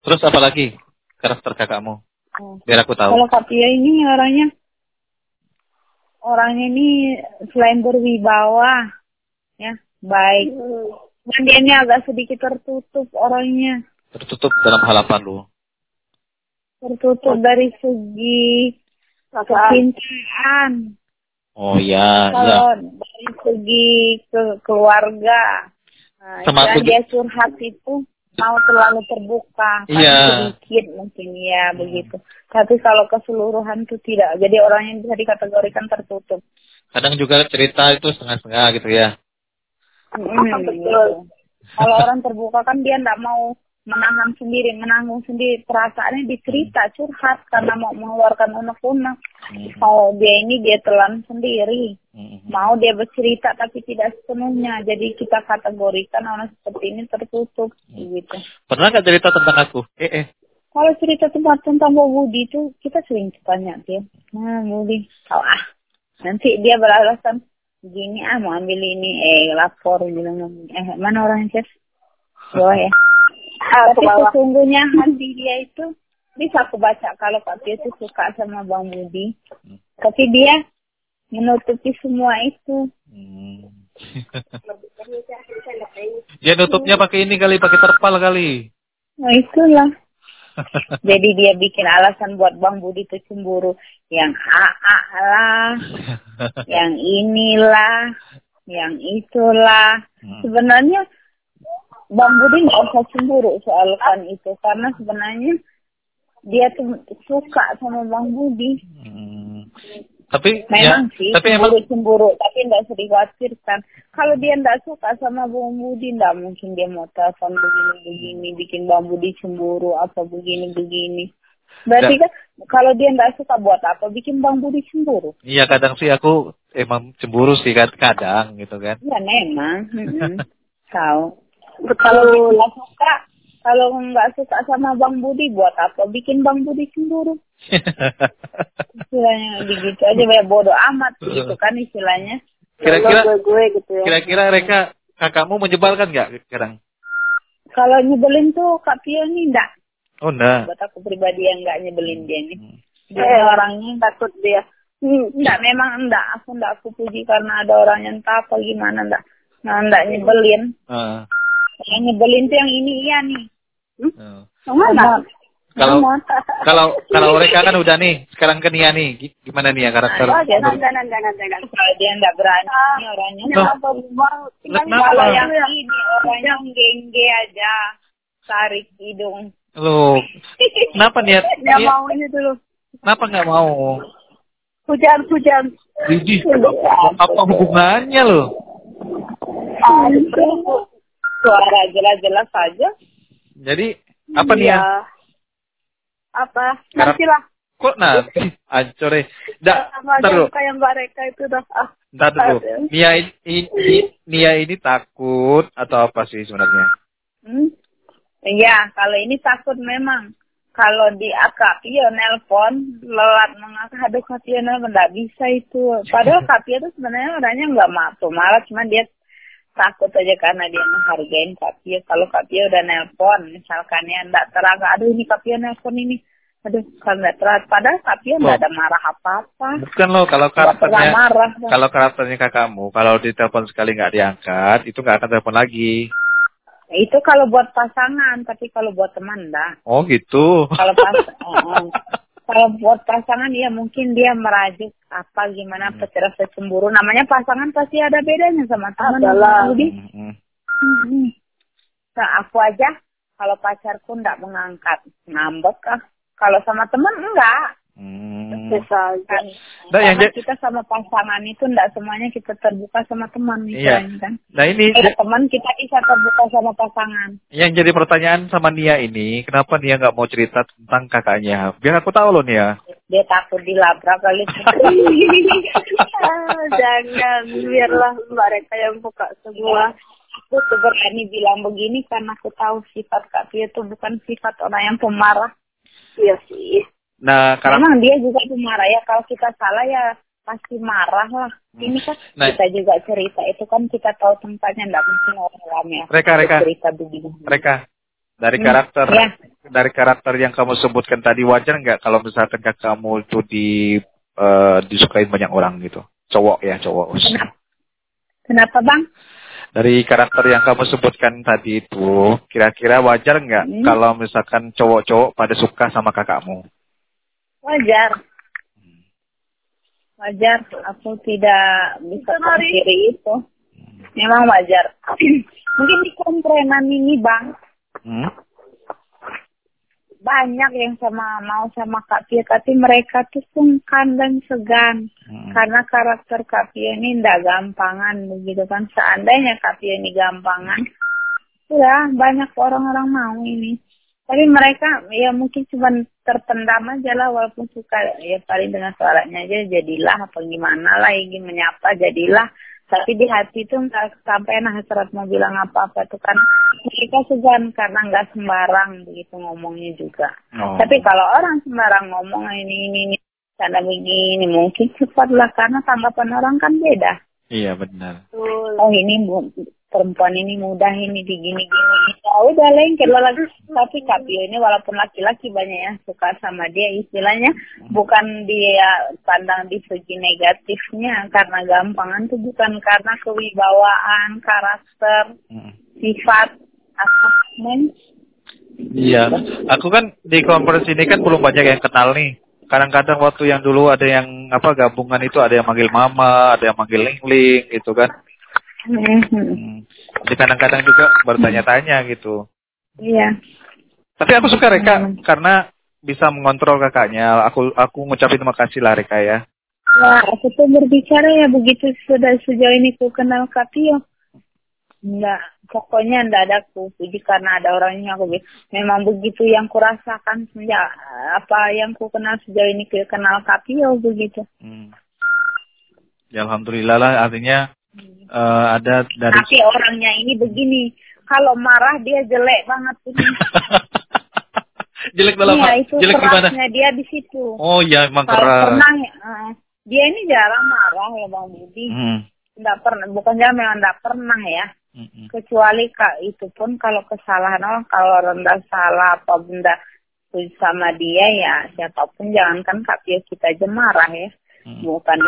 Terus apa lagi karakter kakakmu? Oh. Biar aku tahu. Kalau Kak Pia ini orangnya orangnya ini selain berwibawa, ya baik. Dan dia ini agak sedikit tertutup orangnya, Tertutup dalam hal apa lu? tertutup dari segi kecintaan. Oh iya, iya. Kalau dari segi ke keluarga, nah, Sama dia curhat itu mau terlalu terbuka, kan Iya. sedikit mungkin ya begitu. Tapi kalau keseluruhan itu tidak. Jadi orang yang bisa dikategorikan tertutup. Kadang juga cerita itu setengah-setengah gitu ya. Hmm, gitu. Kalau orang terbuka kan dia tidak mau menahan sendiri, menanggung sendiri perasaannya dicerita, curhat karena mau mengeluarkan unek-unek. Kalau dia ini dia telan sendiri, Hmm. mau dia bercerita tapi tidak sepenuhnya. Jadi kita kategorikan orang seperti ini tertutup, gitu. Pernah nggak cerita tentang aku? Eh, eh. Kalau cerita tentang tentang Mbak Budi itu kita sering tanya dia, nah Budi, tahu ah. Nanti dia beralasan gini ah mau ambil ini, eh lapor bilang eh mana orangnya Ces? Bawah ya. Tapi sesungguhnya hati dia itu bisa aku baca kalau Pia itu suka sama Bang Budi. Tapi dia menutupi semua itu. Hmm. Dia nutupnya pakai ini kali, pakai terpal kali. Nah itulah. Jadi dia bikin alasan buat Bang Budi itu cemburu. Yang AA lah, yang inilah, yang itulah. Hmm. Sebenarnya Bang Budi nggak usah cemburu soal kan itu. Karena sebenarnya dia tuh suka sama Bang Budi. Hmm. Tapi Memang ya, sih, tapi emang cemburu-cemburu. Tapi nggak usah dikhawatirkan. Kalau dia nggak suka sama Bang Budi, nggak mungkin dia mau telepon begini-begini, bikin Bang Budi cemburu, apa begini-begini. Berarti kan kalau dia nggak suka buat apa, bikin Bang Budi cemburu. iya kadang sih aku emang cemburu sih kad- kadang gitu kan. Ya memang. Tahu. Kalau nggak suka, kalau nggak suka sama Bang Budi, buat apa? Bikin Bang Budi cemburu. Istilahnya begitu aja, ya bodoh amat gitu kan istilahnya. Kira-kira Kalau gue gitu ya. kira-kira Reka kakakmu menyebalkan nggak sekarang? Kalau nyebelin tuh Kak Pio nih enggak. Oh enggak. Buat aku pribadi yang enggak nyebelin dia nih. Hmm. Dia orangnya takut dia. Hmm, enggak, memang enggak. Aku enggak aku puji karena ada orang yang tak apa gimana enggak. Nah, enggak nyebelin. Ah, Yang nyebelin tuh yang ini iya nih. ah. Mana? Kalau kalau kalau Reka kan udah nih, sekarang ke Nia nih. Gi- Gimana Nia karakter? Oh, jangan, jangan, jangan, jangan. Kalau dia enggak berani ini orangnya. Loh. Kenapa mau? Kenapa? Kalau yang ini orangnya gengge aja. Tarik hidung. Lu kenapa niat? Enggak Nia- mau ini dulu. Kenapa nggak mau? Hujan, hujan. Widih, apa hubungannya lo? Suara jelas-jelas saja. Jadi apa nih ya? Iya. Apa? Karena- Nantilah. Kok nanti? Deh. Nggak, Sama ntar dulu. kayak Mbak Reka itu dah. Ah. Ntar dulu. Nia ini, ini, Nia ini takut atau apa sih sebenarnya? Hmm? Iya, kalau ini takut memang. Kalau di Akapio nelpon, lelat mengangkat, aduh Kapio nelpon, nggak bisa itu. Padahal Kapio itu sebenarnya orangnya nggak mampu, malah cuma dia takut aja karena dia menghargain Kapio. Kalau Kapio udah nelpon, misalkan ya nggak terang, aduh ini Kapio nelpon ini. Aduh, kalau nggak terang, padahal Kapio nggak Loh. ada marah apa-apa. Bukan lo kalau karakternya marah. kalau karakternya kakakmu kalau ditelepon sekali nggak diangkat itu nggak akan telepon lagi. Itu kalau buat pasangan, tapi kalau buat teman enggak. Oh gitu. kalau pas oh, oh. Kalau buat pasangan ya mungkin dia merajuk apa gimana Hmm. rasa cemburu namanya pasangan pasti ada bedanya sama teman Adalah. Budi Mm-mm. Hmm. nah aku aja kalau pacarku enggak mengangkat ngambek kah kalau sama teman enggak Hmm. Bisa aja. kan Nah, yang karena jadi- kita sama pasangan itu enggak semuanya kita terbuka sama teman Iya. misalnya kan Nah ini kalau teman kita bisa terbuka sama pasangan yang jadi pertanyaan sama Nia ini, kenapa Nia nggak mau cerita tentang kakaknya? Biar aku tahu loh Nia. dia takut dilabrak kali Ah, jangan biarlah Mbak Reka yang buka semua. aku tuh berani bilang begini karena aku tahu sifat Kak Pia itu bukan sifat orang yang pemarah. Iya sih. Nah, karena Memang dia juga pemarah ya. Kalau kita salah ya pasti marah lah. Ini kan Nah. kita juga cerita itu kan kita tahu tempatnya nggak mungkin orang ramai Reka, Reka. cerita begini. mereka dari Hmm, karakter ya. dari karakter yang kamu sebutkan tadi wajar nggak kalau misalkan kamu itu di uh, disukain banyak orang gitu? Cowok ya, cowok. Kenapa? Kenapa bang? Dari karakter yang kamu sebutkan tadi itu, kira-kira wajar nggak hmm. kalau misalkan cowok-cowok pada suka sama kakakmu? Wajar. Wajar. Aku tidak bisa kiri itu. Memang wajar. Mungkin di komprenan ini bang. Hmm? banyak yang sama mau sama Kak Pia tapi mereka tuh sungkan dan segan hmm. karena karakter Kak Pia ini tidak gampangan begitu kan seandainya Kak Pia ini gampangan ya banyak orang-orang mau ini tapi mereka ya mungkin cuma terpendam aja lah walaupun suka ya paling dengan suaranya aja jadilah apa gimana lah ingin menyapa jadilah tapi di hati itu nggak sampai nah hasrat mau bilang apa-apa tuh kan mereka segan karena nggak sembarang begitu ngomongnya juga. Oh. Tapi kalau orang sembarang ngomong ini ini ini cara begini mungkin cepatlah karena tanggapan orang kan beda. Iya benar. Oh ini perempuan ini mudah ini digini gini ya udah lengket lagi tapi Kapio ini walaupun laki-laki banyak yang suka sama dia istilahnya bukan dia pandang di segi negatifnya karena gampangan tuh bukan karena kewibawaan karakter hmm. sifat asesmen Iya, aku kan di konferensi ini kan belum banyak yang kenal nih. Kadang-kadang waktu yang dulu ada yang apa gabungan itu ada yang manggil mama, ada yang manggil ling ling, itu kan. Hmm. Jadi kadang-kadang juga bertanya-tanya gitu. Iya. Tapi aku suka Reka hmm. karena bisa mengontrol kakaknya. Aku aku ngucapin terima kasih lah Reka ya. Wah, aku tuh berbicara ya begitu sudah sejauh ini ku kenal Kapio. Enggak, pokoknya enggak ada ku puji karena ada orangnya aku memang begitu yang kurasakan sejak apa yang ku kenal sejauh ini ku kenal Kapio begitu. Hmm. Ya alhamdulillah lah artinya uh, ada dari Tapi orangnya ini begini, kalau marah dia jelek banget ini. jelek dalam iya, itu jelek gimana? dia di situ. Oh ya, emang keras. Pernah, uh, dia ini jarang marah ya Bang Budi. Hmm. Enggak pernah, bukan jarang memang enggak pernah ya. Hmm. Kecuali kak itu pun kalau kesalahan orang, kalau rendah salah apa benda sama dia ya siapa pun jangankan kak kita aja marah ya. Hmm. Bukan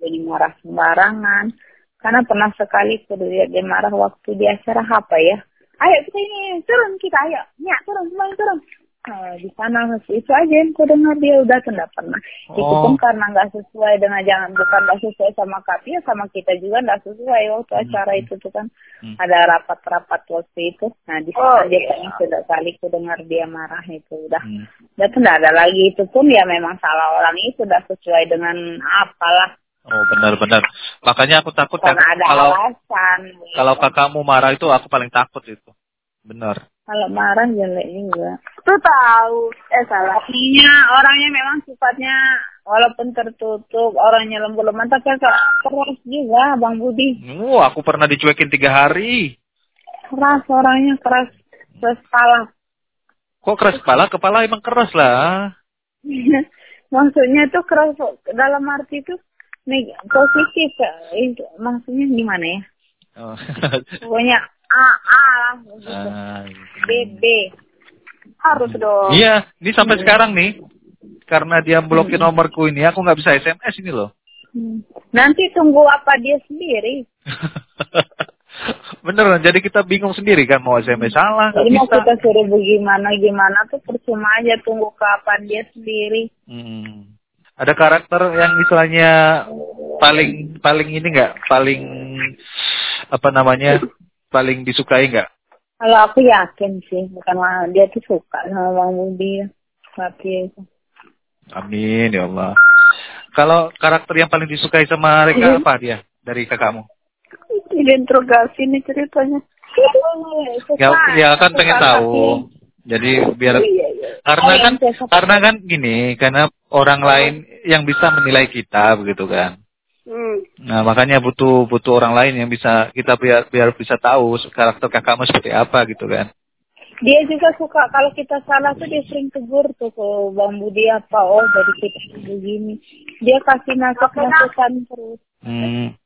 jadi marah sembarangan karena pernah sekali kudu dia marah waktu di acara apa ya. Ayo kita ini turun kita ayo. Ya turun semuanya turun. Nah, di sana itu aja yang ku dengar dia udah tidak pernah. Oh. Itu pun karena nggak sesuai dengan jangan bukan nggak sesuai sama kapi ya sama kita juga nggak sesuai waktu hmm. acara itu tuh kan hmm. ada rapat-rapat waktu itu. Nah di sana oh, aja iya. sudah kali ku dengar dia marah itu udah. Hmm. Udah tidak ada lagi itu pun ya memang salah orang itu sudah sesuai dengan apalah Oh benar-benar. Makanya aku takut Karena ada kalau alasan. kalau kakakmu marah itu aku paling takut itu. Benar. Kalau marah jelek juga. Tuh tahu. Eh salah. Artinya orangnya memang sifatnya walaupun tertutup orangnya lembut lemah tapi keras juga Bang Budi. Oh, aku pernah dicuekin tiga hari. Keras orangnya keras keras kepala. Kok keras kepala? Kepala emang keras lah. Maksudnya tuh keras dalam arti itu Neg positif itu maksudnya gimana ya? Oh. Pokoknya A A lah gitu. Ah, B B harus dong. Iya, ini sampai hmm. sekarang nih karena dia blokir hmm. nomorku ini aku nggak bisa SMS ini loh. Hmm. Nanti tunggu apa dia sendiri. Bener, jadi kita bingung sendiri kan mau SMS salah. Jadi mau kita suruh bagaimana gimana tuh percuma aja tunggu kapan dia sendiri. Hmm ada karakter yang istilahnya paling paling ini enggak paling apa namanya? Paling disukai enggak kalau aku yakin sih bukan dia tuh suka sama bang Budi. Tapi itu. Amin ya Allah. Kalau karakter yang paling disukai sama mereka iya. apa dia dari kakakmu? Interogasi nih ceritanya. Ya, ya kan pengen tahu jadi biar iya, iya. karena kan karena kan gini karena orang lain yang bisa menilai kita begitu kan. Hmm. Nah makanya butuh butuh orang lain yang bisa kita biar biar bisa tahu karakter kakakmu seperti apa gitu kan. Dia juga suka kalau kita salah tuh dia sering tegur tuh ke Bang Budi apa oh dari kita begini. Dia kasih nasihat nasihat terus. Hmm.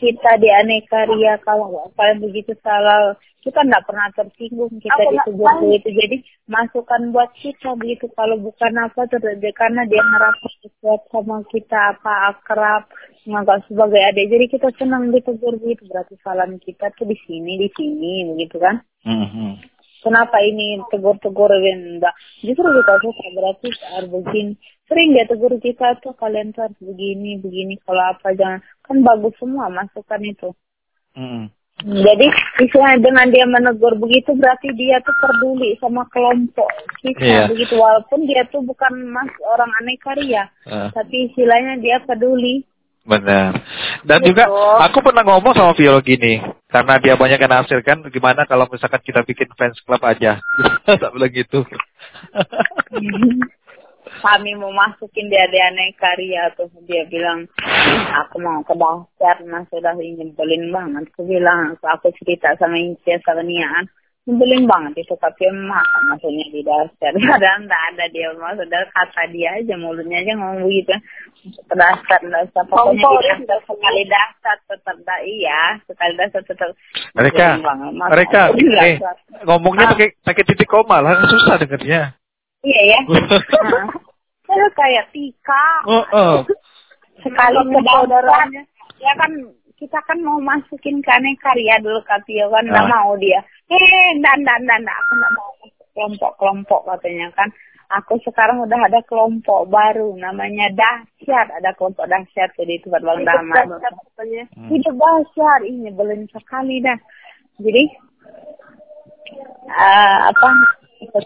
Kita di aneka ria kalau kalian begitu salah kita tidak pernah tersinggung kita ditegur begitu jadi masukan buat kita begitu kalau bukan apa terjadi karena dia ngerasa sesuatu sama kita apa akrab nggak sebagai adik. Jadi kita senang ditegur begitu berarti salah kita tuh di sini di sini begitu kan? Mm-hmm. Kenapa ini tegur-tegur enggak justru kita suka berarti harus begini. Sering dia tegur kita tuh kalian tuh harus begini begini kalau apa jangan. Kan bagus semua masukan itu. Mm-hmm. jadi istilahnya dengan dia menegur begitu berarti dia tuh peduli sama kelompok kita Iya. begitu. Walaupun dia tuh bukan mas orang aneka ria Ah. tapi istilahnya dia peduli Benar. Dan Betul. juga aku pernah ngomong sama Vio gini, karena dia banyak yang hasil kan, gimana kalau misalkan kita bikin fans club aja? tak bilang gitu. kami mau masukin dia di aneka ria tuh dia bilang aku mau ke dasar mas sudah nyebelin banget aku bilang aku, cerita sama Incia sama Niaan nyebelin banget itu tapi emang maksudnya di dasar? Padahal enggak ada dia maksudnya kata dia aja mulutnya aja ngomong begitu. Dasar dasar pokoknya di dasar sekali dasar tetap dah iya sekali dasar tetap. Mereka, mereka, eh, ngomongnya Ah. pakai pakai titik koma lah, susah dengernya. iya ya. Nah, kayak tika. Oh, oh. sekali ke saudaranya. ya kan kita kan mau masukin ke aneka ria dulu Katio kan nggak Ah. mau dia eh dan dan dan aku nggak mau kelompok-kelompok katanya kan aku sekarang udah ada kelompok baru namanya dahsyat ada kelompok dahsyat jadi itu buat bang. Hmm. hidup dahsyat ini nyebelin sekali dah jadi eh, apa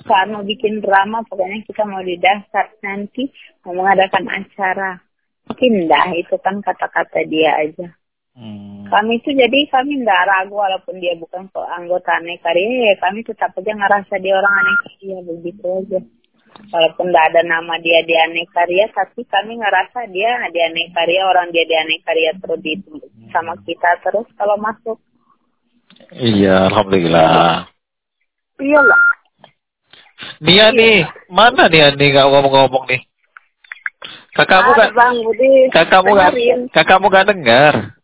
saat mau bikin drama pokoknya kita mau di dasar nanti mau mengadakan acara pindah itu kan kata-kata dia aja Hmm. Kami itu jadi kami nggak ragu walaupun dia bukan anggota aneka ria ya kami tetap aja ngerasa dia orang aneka ria begitu aja walaupun nggak ada nama dia di aneka ria tapi kami ngerasa dia di aneka ria orang dia di aneka ria terus di sama kita terus kalau masuk Iya, alhamdulillah. Iyalah. Nia nih, mana Nia nih nggak ngomong-ngomong nih? Kakakmu Budi. kakakmu dengerin. kakakmu gak dengar.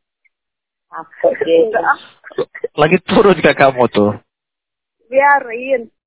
Lagi turun kakakmu tuh. Biarin.